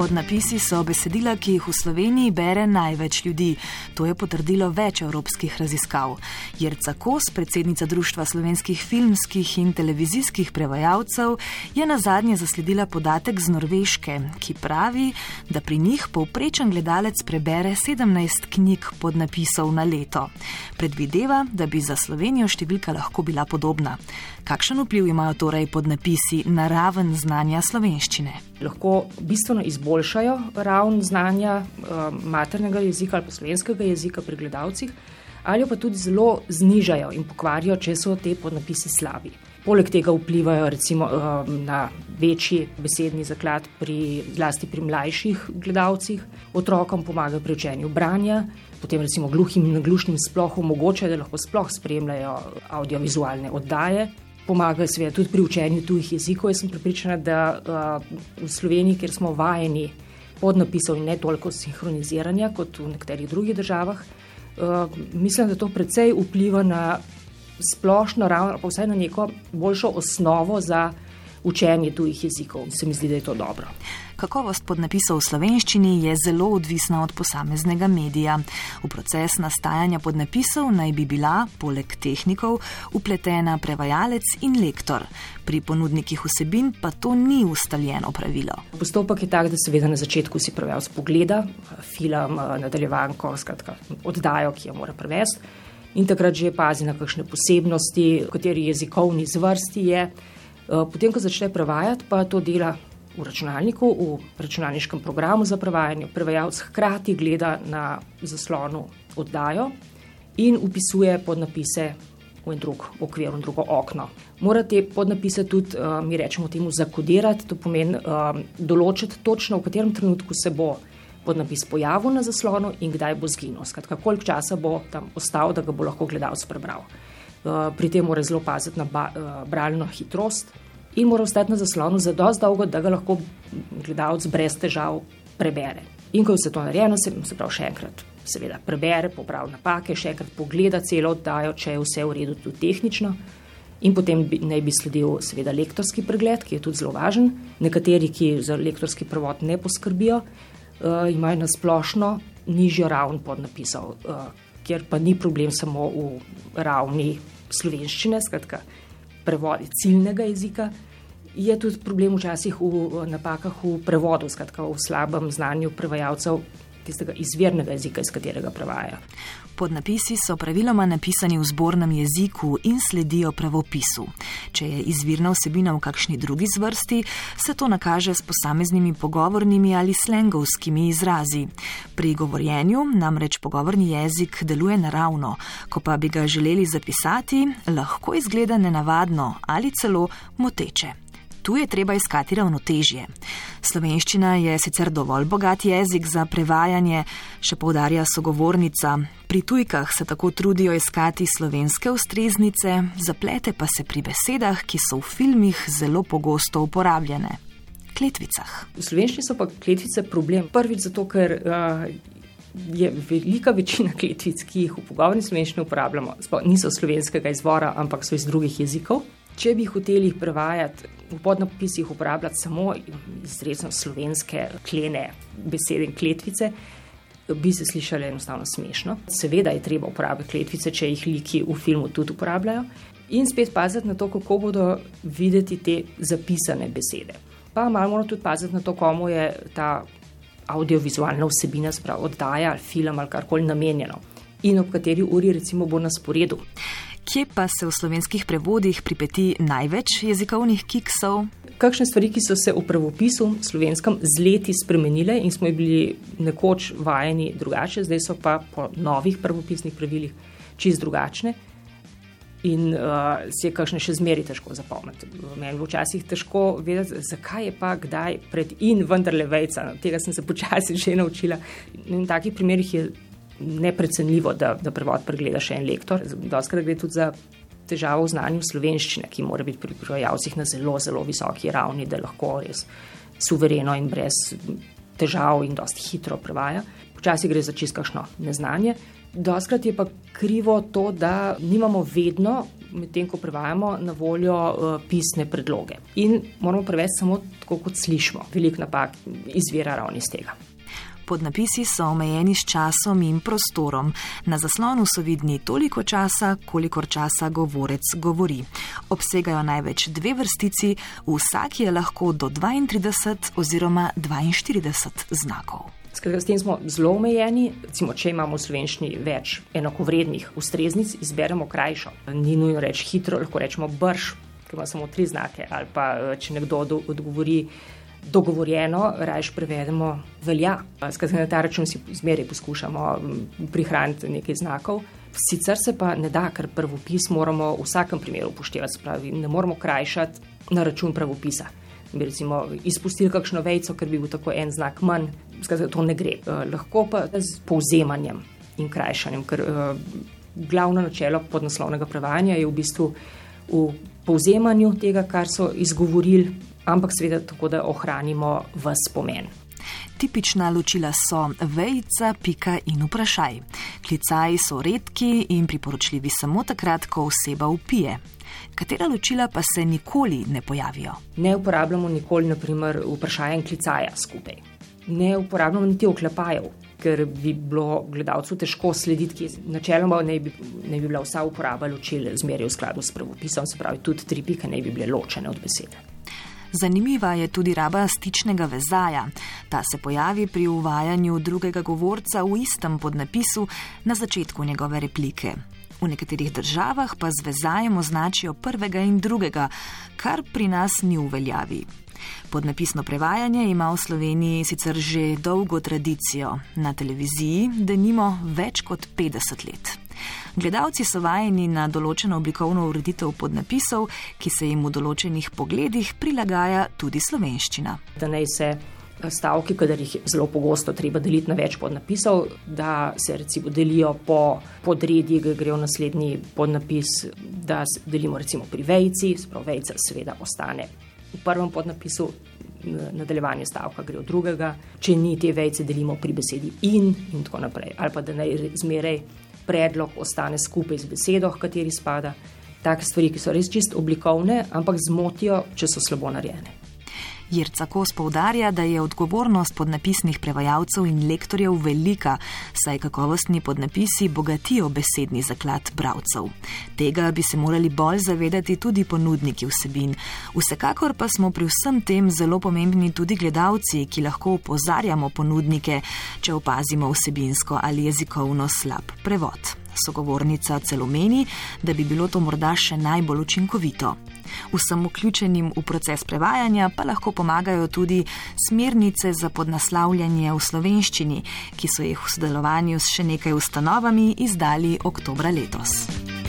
Podnapisi so besedila, ki jih v Sloveniji bere največ ljudi. To je potrdilo več evropskih raziskav. Jerca Kos, predsednica Društva slovenskih filmskih in televizijskih prevajalcev, je na zadnje zasledila podatek z Norveške, ki pravi, da pri njih povprečen gledalec prebere 17 knjig podnapisov na leto. Predvideva, da bi za Slovenijo številka lahko bila podobna. Kakšen vpliv imajo torej podnapisi na raven znanja slovenščine? Lahko bistveno izboljšajo izboljšajo ravn znanja uh, maternega jezika ali slovenskega jezika pri gledalcih, ali pa tudi zelo znižajo in pokvarijo, če so te podnapisi slabi. Poleg tega vplivajo recimo, uh, na večji besedni zaklad, pri, zlasti pri mlajših gledalcih, otrokom pomagajo pri učenju branja, potem recimo gluhim in naglušnim sploh omogočajo, da lahko sploh spremljajo audiovizualne oddaje pomagajo seveda tudi pri učenju tujih jezikov. Jaz sem pripričana, da uh, v Sloveniji, kjer smo vajeni podnapisov in ne toliko sinhroniziranja kot v nekaterih drugih državah, uh, mislim, da to precej vpliva na splošno ravno, pa vsaj na neko boljšo osnovo za učenje tujih jezikov. Se mi zdi, da je to dobro. Kakovost podnapisov v slovenščini je zelo odvisna od posameznega medija. V proces nastajanja podnapisov naj bi bila, poleg tehnikov, upletena prevajalec in lektor. Pri ponudnikih vsebin pa to ni ustaljeno pravilo. Postopek je tak, da seveda na začetku si prevajalec pogleda film, nadaljevanko, skratka oddajo, ki jo mora prevesti. In takrat že pazi na kakšne posebnosti, kateri jezikovni zvrsti je. Potem, ko začne prevajati, pa to dela v računalniku, v računalniškem programu za prevajanje. Prevajalec hkrati gleda na zaslonu oddajo in upisuje podnapise v en drug okvir, v drugo okno. Mora te podnapise tudi, uh, mi rečemo temu, zakodirati, to pomeni uh, določiti točno, v katerem trenutku se bo podnapis pojavil na zaslonu in kdaj bo zginil. Skratka, koliko časa bo tam ostal, da ga bo lahko gledalec prebral. Pri tem mora zelo paziti na bralno hitrost, in mora ostati na zaslonu za dovolj dolgo, da ga lahko gledalec brez težav prebere. In ko je vse to narejeno, se, se pravi še enkrat, seveda prebere, popravi napake, še enkrat pogleda celo oddajo, če je vse v redu tudi tehnično. In potem bi, naj bi sledil seveda lektorski pregled, ki je tudi zelo važen. Nekateri, ki za lektorski prevod ne poskrbijo, uh, imajo na splošno nižjo raven podnapisov, uh, kjer pa ni problem samo v ravni slovenščine, skratka, prevodi ciljnega jezika. Je tudi problem včasih v napakah v prevodu, skratka v slabem znanju prevajalcev tistega izvirnega jezika, iz katerega prevaja. Podnapisi so praviloma napisani v zbornem jeziku in sledijo pravopisu. Če je izvirna vsebina v kakšni drugi zvrsti, se to nakaže s posameznimi pogovornimi ali slengovskimi izrazi. Pri govorjenju namreč pogovorni jezik deluje naravno, ko pa bi ga želeli zapisati, lahko izgleda nenavadno ali celo moteče. Tu je treba iskati ravnotežje. Slovenščina je sicer dovolj bogat jezik za prevajanje, še povdarja sogovornica. Pri tujkah se tako trudijo iskati slovenske ustreznice, zaplete pa se pri besedah, ki so v filmih zelo pogosto uporabljene. Kletvicah. V slovenščini so pa kletvice problem. Prvič zato, ker. Uh, Je velika večina kletvic, ki jih v pogovorni slovenščini uporabljamo, niso slovenskega izvora, ampak so iz drugih jezikov. Če bi hoteli prevajati v podnapisih, uporabljati samo izredno slovenske klene, besede in kletvice, bi se slišali enostavno smešno. Seveda je treba uporabljati kletvice, če jih liki v filmu tudi uporabljajo. In spet paziti na to, kako bodo videti te zapisane besede. Pa malo moramo tudi paziti na to, komu je ta audiovizualna vsebina, spravo oddaja ali film ali karkoli namenjeno in ob kateri uri recimo bo na sporedu. Kje pa se v slovenskih prevodih pripeti največ jezikovnih kiksov? Kakšne stvari, ki so se v pravopisu slovenskem z leti spremenile in smo bili nekoč vajeni drugače, zdaj so pa po novih pravopisnih pravilih čist drugačne. In uh, si je kakšne še zmeri težko zapomniti. Meni je včasih težko vedeti, zakaj je pa kdaj pred in vendarle vejca. Tega sem se počasi že naučila. In v takih primerih je neprecenljivo, da, da prevod pregleda še en lektor. Doskrat gre tudi za težavo v znanju slovenščine, ki mora biti pri prevajalcih na zelo, zelo visoki ravni, da lahko res suvereno in brez težav in dosti hitro prevaja. Včasih gre za čisto kakšno neznanje. Doskrat je pa krivo to, da nimamo vedno medtem ko prevajamo, na voljo uh, pisne predloge. In moramo prevesti samo tako, kot slišimo. Velik napak izvira ravno iz tega. Podnapisi so omejeni s časom in prostorom. Na zaslonu so vidni toliko časa, kolikor časa govorec govori. Obsegajo največ dve vrstici, vsak je lahko do 32 oziroma 42 znakov. Skratka, s tem smo zelo omejeni. Recimo, če imamo v slovenščini več enakovrednih ustreznic, izberemo krajšo. Ni nujno reči hitro, lahko rečemo brž, ker ima samo tri znake. Ali pa eh, če nekdo odgovori dogovorjeno, rajš prevedemo velja. Skratka, na ta račun si zmeraj poskušamo prihraniti nekaj znakov. Sicer se pa ne da, ker pravopis moramo v vsakem primeru upoštevati, spravi, ne moramo krajšati na račun pravopisa bi recimo izpustili kakšno vejco, ker bi bil tako en znak manj, skratka, to ne gre. Uh, lahko pa z povzemanjem in krajšanjem, ker uh, glavno načelo podnaslovnega prevajanja je v bistvu v povzemanju tega, kar so izgovorili, ampak seveda tako, da ohranimo v spomen. Tipična ločila so vejca, pika in vprašaj. Klicaji so redki in priporočljivi samo takrat, ko oseba upije katera ločila pa se nikoli ne pojavijo. Ne uporabljamo nikoli, naprimer, vprašanja in klicaja skupaj. Ne uporabljamo niti oklepajev, ker bi bilo gledalcu težko slediti, ki načeloma ne bi, ne bi bila vsa uporaba ločil zmeraj v skladu s pravopisom, se pravi, tudi tri pike ne bi bile ločene od besede. Zanimiva je tudi raba stičnega vezaja. Ta se pojavi pri uvajanju drugega govorca v istem podnapisu na začetku njegove replike. V nekaterih državah pa z vezajem označijo prvega in drugega, kar pri nas ni v veljavi. Podnapisno prevajanje ima v Sloveniji sicer že dolgo tradicijo, na televiziji, da nimo več kot 50 let. Gledalci so vajeni na določeno oblikovno ureditev podnapisov, ki se jim v določenih pogledih prilagaja tudi slovenščina stavki, kadar jih zelo pogosto treba deliti na več podnapisov, da se recimo delijo po podredji, ki grejo naslednji podnapis, da delimo recimo pri vejci, sprav vejca seveda ostane v prvem podnapisu, nadaljevanje stavka gre od drugega, če ni te vejce, delimo pri besedi in in tako naprej. Ali pa da naj zmeraj predlog ostane skupaj z besedo, v kateri spada. Take stvari, ki so res čist oblikovne, ampak zmotijo, če so slabo narejene. Jirca Kos povdarja, da je odgovornost podnapisnih prevajalcev in lektorjev velika, saj kakovostni podnapisi bogatijo besedni zaklad bravcev. Tega bi se morali bolj zavedati tudi ponudniki vsebin. Vsekakor pa smo pri vsem tem zelo pomembni tudi gledalci, ki lahko opozarjamo ponudnike, če opazimo vsebinsko ali jezikovno slab prevod. Sogovornica celo meni, da bi bilo to morda še najbolj učinkovito. Vsem vključenim v proces prevajanja pa lahko pomagajo tudi smernice za podnaslavljanje v slovenščini, ki so jih v sodelovanju s še nekaj ustanovami izdali oktobra letos.